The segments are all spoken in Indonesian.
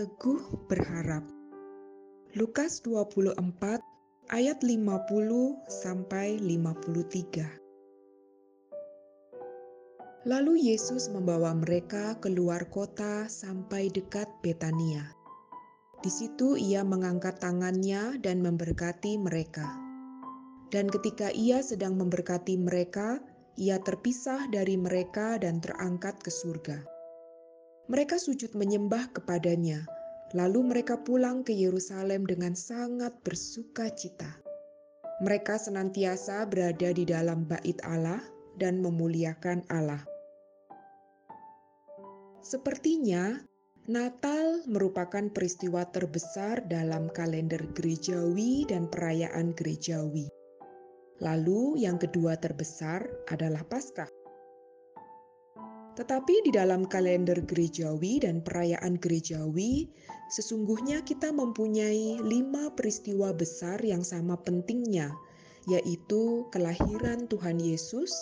teguh berharap. Lukas 24 ayat 50 sampai 53. Lalu Yesus membawa mereka keluar kota sampai dekat Betania. Di situ ia mengangkat tangannya dan memberkati mereka. Dan ketika ia sedang memberkati mereka, ia terpisah dari mereka dan terangkat ke surga. Mereka sujud menyembah kepadanya, lalu mereka pulang ke Yerusalem dengan sangat bersuka cita. Mereka senantiasa berada di dalam bait Allah dan memuliakan Allah. Sepertinya Natal merupakan peristiwa terbesar dalam kalender gerejawi dan perayaan gerejawi. Lalu, yang kedua terbesar adalah Paskah. Tetapi di dalam kalender gerejawi dan perayaan gerejawi, sesungguhnya kita mempunyai lima peristiwa besar yang sama pentingnya, yaitu kelahiran Tuhan Yesus,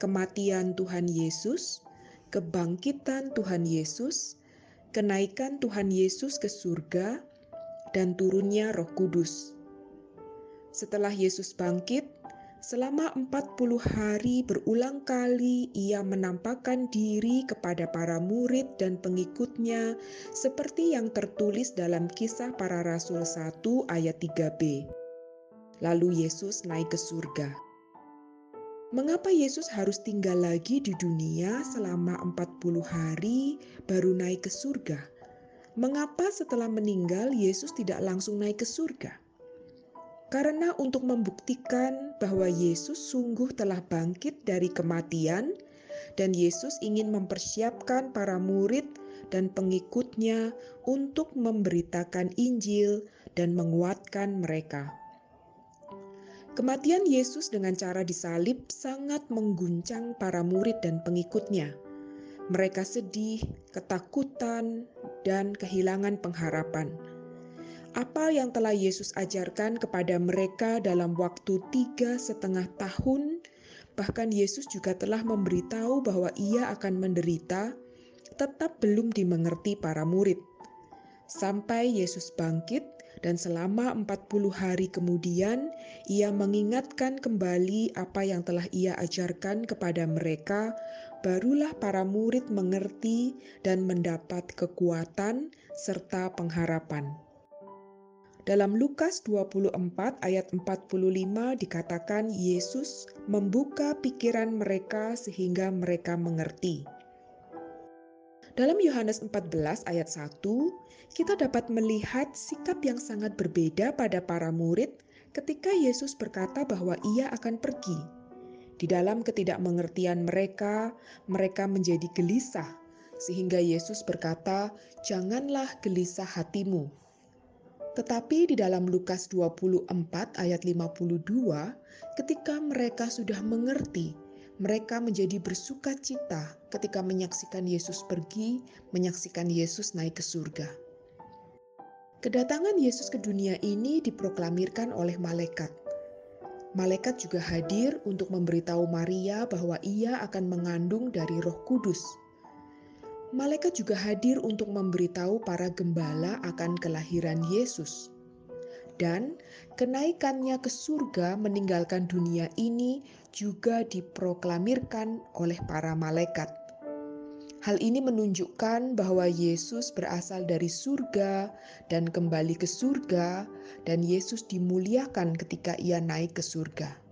kematian Tuhan Yesus, kebangkitan Tuhan Yesus, kenaikan Tuhan Yesus ke surga, dan turunnya Roh Kudus. Setelah Yesus bangkit, selama 40 hari berulang kali ia menampakkan diri kepada para murid dan pengikutnya seperti yang tertulis dalam kisah para rasul 1 ayat 3b. Lalu Yesus naik ke surga. Mengapa Yesus harus tinggal lagi di dunia selama 40 hari baru naik ke surga? Mengapa setelah meninggal Yesus tidak langsung naik ke surga? Karena untuk membuktikan bahwa Yesus sungguh telah bangkit dari kematian dan Yesus ingin mempersiapkan para murid dan pengikutnya untuk memberitakan Injil dan menguatkan mereka. Kematian Yesus dengan cara disalib sangat mengguncang para murid dan pengikutnya. Mereka sedih, ketakutan, dan kehilangan pengharapan. Apa yang telah Yesus ajarkan kepada mereka dalam waktu tiga setengah tahun, bahkan Yesus juga telah memberitahu bahwa ia akan menderita, tetap belum dimengerti para murid. Sampai Yesus bangkit, dan selama 40 hari kemudian ia mengingatkan kembali apa yang telah ia ajarkan kepada mereka, barulah para murid mengerti dan mendapat kekuatan serta pengharapan. Dalam Lukas 24 ayat 45 dikatakan Yesus membuka pikiran mereka sehingga mereka mengerti. Dalam Yohanes 14 ayat 1, kita dapat melihat sikap yang sangat berbeda pada para murid ketika Yesus berkata bahwa ia akan pergi. Di dalam ketidakmengertian mereka, mereka menjadi gelisah, sehingga Yesus berkata, "Janganlah gelisah hatimu." Tetapi di dalam Lukas 24 ayat 52, ketika mereka sudah mengerti mereka menjadi bersuka cita ketika menyaksikan Yesus pergi, menyaksikan Yesus naik ke surga. Kedatangan Yesus ke dunia ini diproklamirkan oleh malaikat. Malaikat juga hadir untuk memberitahu Maria bahwa ia akan mengandung dari Roh Kudus. Malaikat juga hadir untuk memberitahu para gembala akan kelahiran Yesus dan kenaikannya ke surga meninggalkan dunia ini juga diproklamirkan oleh para malaikat. Hal ini menunjukkan bahwa Yesus berasal dari surga dan kembali ke surga, dan Yesus dimuliakan ketika Ia naik ke surga.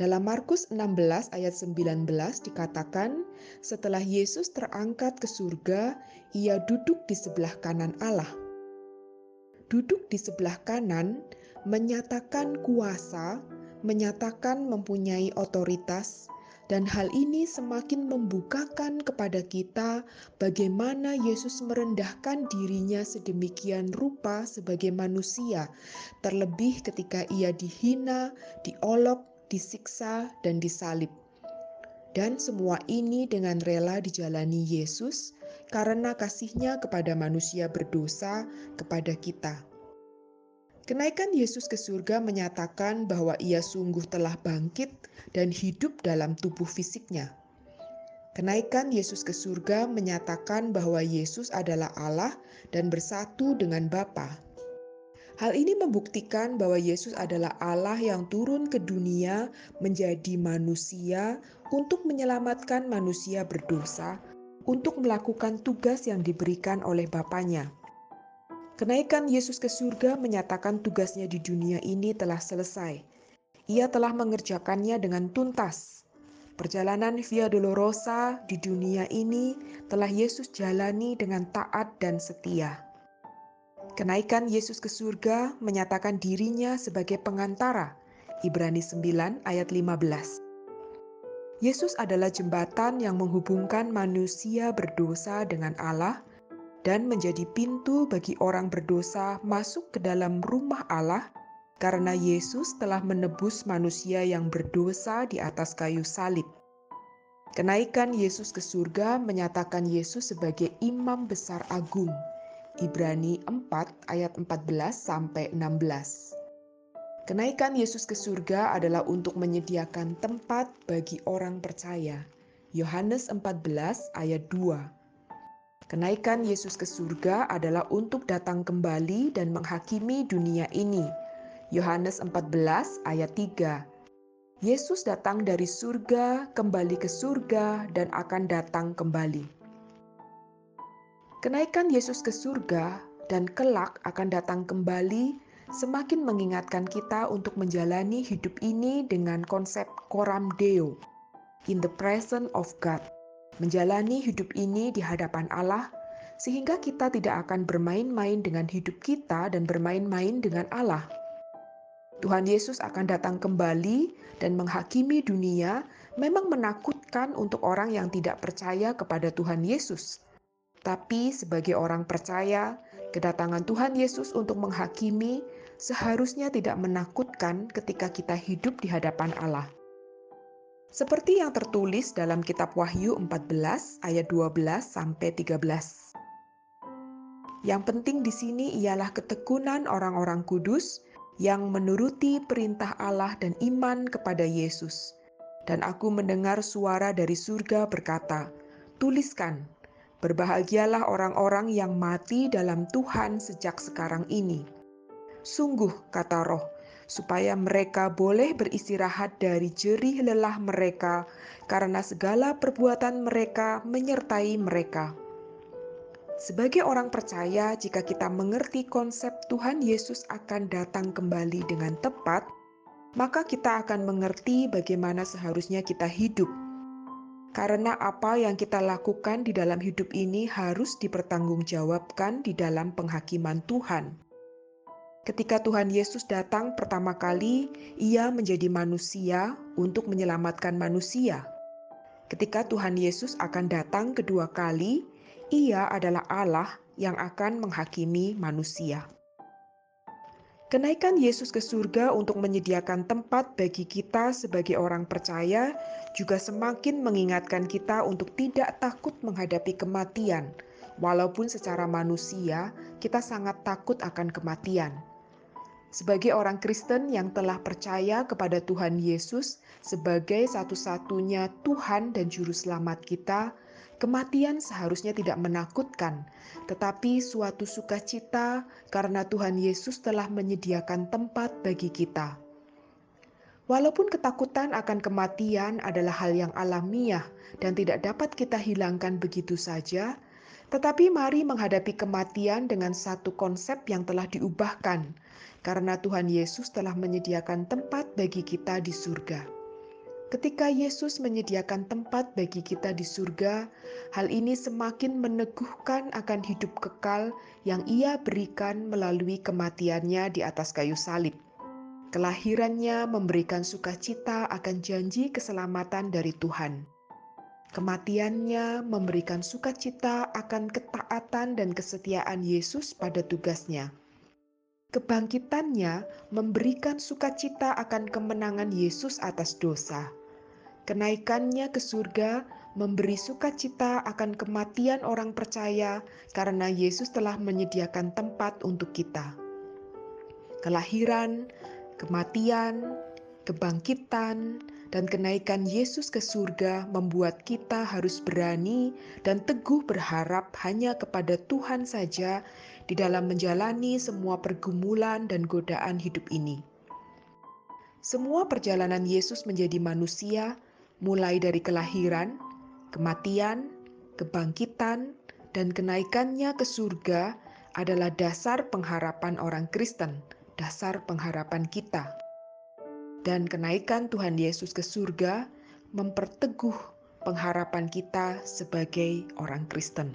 Dalam Markus 16 ayat 19 dikatakan, setelah Yesus terangkat ke surga, Ia duduk di sebelah kanan Allah. Duduk di sebelah kanan menyatakan kuasa, menyatakan mempunyai otoritas, dan hal ini semakin membukakan kepada kita bagaimana Yesus merendahkan dirinya sedemikian rupa sebagai manusia, terlebih ketika ia dihina, diolok, disiksa, dan disalib. Dan semua ini dengan rela dijalani Yesus karena kasihnya kepada manusia berdosa kepada kita. Kenaikan Yesus ke surga menyatakan bahwa ia sungguh telah bangkit dan hidup dalam tubuh fisiknya. Kenaikan Yesus ke surga menyatakan bahwa Yesus adalah Allah dan bersatu dengan Bapa. Hal ini membuktikan bahwa Yesus adalah Allah yang turun ke dunia menjadi manusia untuk menyelamatkan manusia berdosa, untuk melakukan tugas yang diberikan oleh Bapaknya. Kenaikan Yesus ke surga menyatakan tugasnya di dunia ini telah selesai. Ia telah mengerjakannya dengan tuntas Perjalanan Via Dolorosa di dunia ini telah Yesus jalani dengan taat dan setia. Kenaikan Yesus ke surga menyatakan dirinya sebagai pengantara. Ibrani 9 ayat 15. Yesus adalah jembatan yang menghubungkan manusia berdosa dengan Allah dan menjadi pintu bagi orang berdosa masuk ke dalam rumah Allah karena Yesus telah menebus manusia yang berdosa di atas kayu salib. Kenaikan Yesus ke surga menyatakan Yesus sebagai imam besar agung. Ibrani 4 ayat 14 sampai 16. Kenaikan Yesus ke surga adalah untuk menyediakan tempat bagi orang percaya. Yohanes 14 ayat 2. Kenaikan Yesus ke surga adalah untuk datang kembali dan menghakimi dunia ini Yohanes 14 ayat 3. Yesus datang dari surga, kembali ke surga, dan akan datang kembali. Kenaikan Yesus ke surga dan kelak akan datang kembali semakin mengingatkan kita untuk menjalani hidup ini dengan konsep koram deo, in the presence of God. Menjalani hidup ini di hadapan Allah, sehingga kita tidak akan bermain-main dengan hidup kita dan bermain-main dengan Allah. Tuhan Yesus akan datang kembali dan menghakimi dunia memang menakutkan untuk orang yang tidak percaya kepada Tuhan Yesus. Tapi sebagai orang percaya, kedatangan Tuhan Yesus untuk menghakimi seharusnya tidak menakutkan ketika kita hidup di hadapan Allah. Seperti yang tertulis dalam kitab Wahyu 14 ayat 12 sampai 13. Yang penting di sini ialah ketekunan orang-orang kudus yang menuruti perintah Allah dan iman kepada Yesus. Dan aku mendengar suara dari surga berkata, "Tuliskan, berbahagialah orang-orang yang mati dalam Tuhan sejak sekarang ini." Sungguh, kata Roh, supaya mereka boleh beristirahat dari jerih lelah mereka, karena segala perbuatan mereka menyertai mereka. Sebagai orang percaya, jika kita mengerti konsep Tuhan Yesus akan datang kembali dengan tepat, maka kita akan mengerti bagaimana seharusnya kita hidup. Karena apa yang kita lakukan di dalam hidup ini harus dipertanggungjawabkan di dalam penghakiman Tuhan. Ketika Tuhan Yesus datang pertama kali, Ia menjadi manusia untuk menyelamatkan manusia. Ketika Tuhan Yesus akan datang kedua kali, ia adalah Allah yang akan menghakimi manusia. Kenaikan Yesus ke surga untuk menyediakan tempat bagi kita sebagai orang percaya juga semakin mengingatkan kita untuk tidak takut menghadapi kematian, walaupun secara manusia kita sangat takut akan kematian. Sebagai orang Kristen yang telah percaya kepada Tuhan Yesus sebagai satu-satunya Tuhan dan Juru Selamat kita, Kematian seharusnya tidak menakutkan, tetapi suatu sukacita karena Tuhan Yesus telah menyediakan tempat bagi kita. Walaupun ketakutan akan kematian adalah hal yang alamiah dan tidak dapat kita hilangkan begitu saja, tetapi mari menghadapi kematian dengan satu konsep yang telah diubahkan, karena Tuhan Yesus telah menyediakan tempat bagi kita di surga. Ketika Yesus menyediakan tempat bagi kita di surga, hal ini semakin meneguhkan akan hidup kekal yang Ia berikan melalui kematiannya di atas kayu salib. Kelahirannya memberikan sukacita akan janji keselamatan dari Tuhan. Kematiannya memberikan sukacita akan ketaatan dan kesetiaan Yesus pada tugasnya. Kebangkitannya memberikan sukacita akan kemenangan Yesus atas dosa Kenaikannya ke surga memberi sukacita akan kematian orang percaya karena Yesus telah menyediakan tempat untuk kita. Kelahiran, kematian, kebangkitan, dan kenaikan Yesus ke surga membuat kita harus berani dan teguh berharap hanya kepada Tuhan saja di dalam menjalani semua pergumulan dan godaan hidup ini. Semua perjalanan Yesus menjadi manusia, mulai dari kelahiran, kematian, kebangkitan, dan kenaikannya ke surga, adalah dasar pengharapan orang Kristen, dasar pengharapan kita dan kenaikan Tuhan Yesus ke surga memperteguh pengharapan kita sebagai orang Kristen.